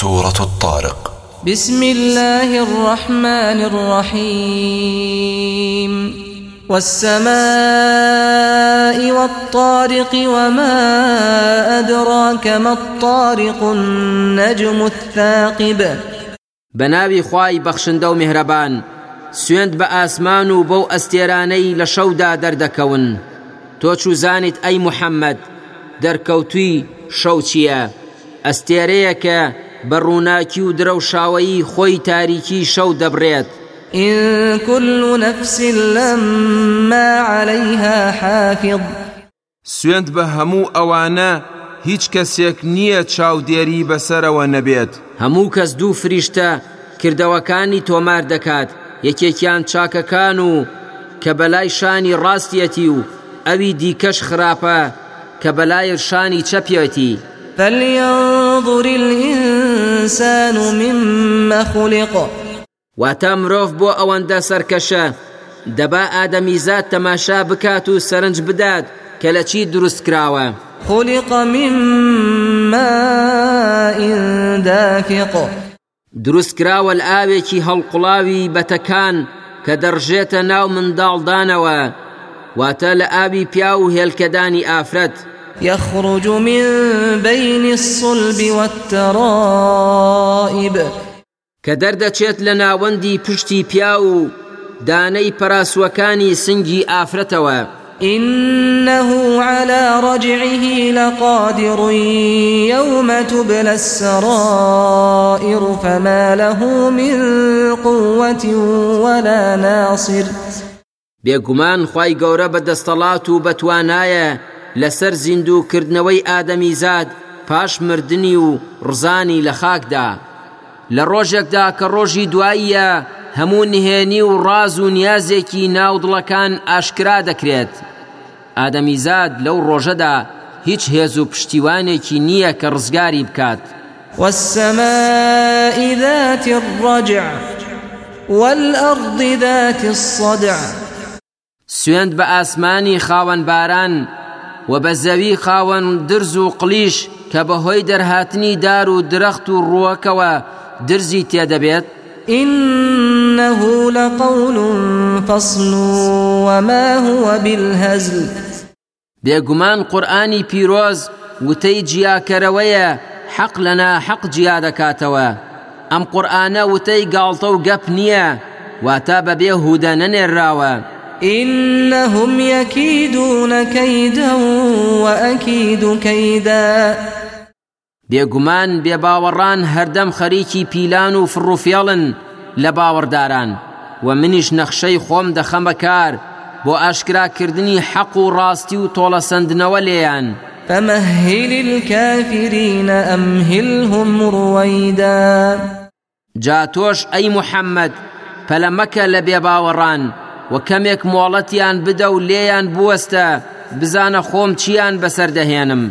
سورة الطارق. بسم الله الرحمن الرحيم. والسماء والطارق وما أدراك ما الطارق النجم الثاقب. بناوي خواي بخشندو مهربان سوێند بە ئاسمان و بەو ئەستێرانەی لە شەودا دەردەکەون. تۆ چوزانیت ئەی محەممەد دەرکەوتوی شەو چییە؟ ئەستێرەیە کە بە ڕووناکی و درەوشاوایی خۆی تاریکی شەو دەبڕێت. إن كل نفس لما عليها حافظ. سوێند بە هەموو ئەوانە هیچ کەسێک نییە چاودێری بەسەرەوە نەبێت. هەموو کەس دوو فریشتە کردەوەکانی تۆمار دەکات یەکێکیان چاکەکان و کە بەلای شانی ڕاستیەتی و ئەوی دیکەش خراپە کە بەلای شانی چەپێتی فلينظر الإنسان مما خلق. واتە مرۆڤ بۆ ئەوەندە سەرکەشە دەبا ئادەمیزاد تەماشا بکات و سەرنج بدات کە لە چی دروست کراوە؟ خلق من ماء دافق. دروست کراوە لە ئاوێکی هەڵقڵاوی بەتەکان کە دەڕژێتە ناو منداڵدانەوە. واتە لە ئاوی پیا و هێلکەدانی ئافرەت. يخرج من بين الصلب والترائب. کە دەردەچێت لە ناوەندی پشتی پیا و دانەی پەراسوەکانی سنگی ئافرەتەوە؟ إنه على رجعه لقادر يوم تبلى السرائر فما له من قوة ولا ناصر. بێگومان خی گەورە بە دەستەڵات و بەتوانایە لەسەر زیندووکردنەوەی ئادەمی زاد پاش مردنی و ڕزانی لە خاکدا. لە ڕۆژێکدا کە ڕۆژی دواییە هەموو نهێنی و ڕاز و نیازێکی ناودڵەکان ئاشکرا دەکرێت. ئادەمیزاد لەو ڕۆژەدا هیچ هێز و پشتیوانێکی نییە کە ڕزگاری بکات. والسماء ذات الرجع والأرض ذات الصدع سوێند بە ئاسمانی خاوەن باران و بە زەوی خاوەن درز و قلیش کە بەهۆی دەرهاتنی دار و درەخت و ڕووەکەوە درزی تێدەبێت؟ إنه لقول فصل وما هو بالهزل. بێگومان قورآانی پیرۆز وتەی جیاکەرەوەیە حەق لەنا حەق جیا دەکاتەوە. ئەم قورآانە وتەی گاڵتە و گەپ نییە واتە بەبێ هودە نەنێراوە إنهم يكيدون كيدا وأكيد كيدا. بێگومان بێباوەڕان هەردەم خەریکی پیلان و فڕوفێڵن لە باوەڕداران. و منیش نەخشەی خۆم دەخەمە کار بۆ ئاشکراکردنی حەق و ڕاستی و تۆڵەسەندنەوە لێیان. فمهل الكافرين أمهلهم رويدا. جا تۆش ئەی محەممەد پەلەمەکە لە بێباوەڕان و کەمێک مۆڵەتیان بدە و لێیان بوەستە بزانە خۆم چیان بەسەردەهێنم.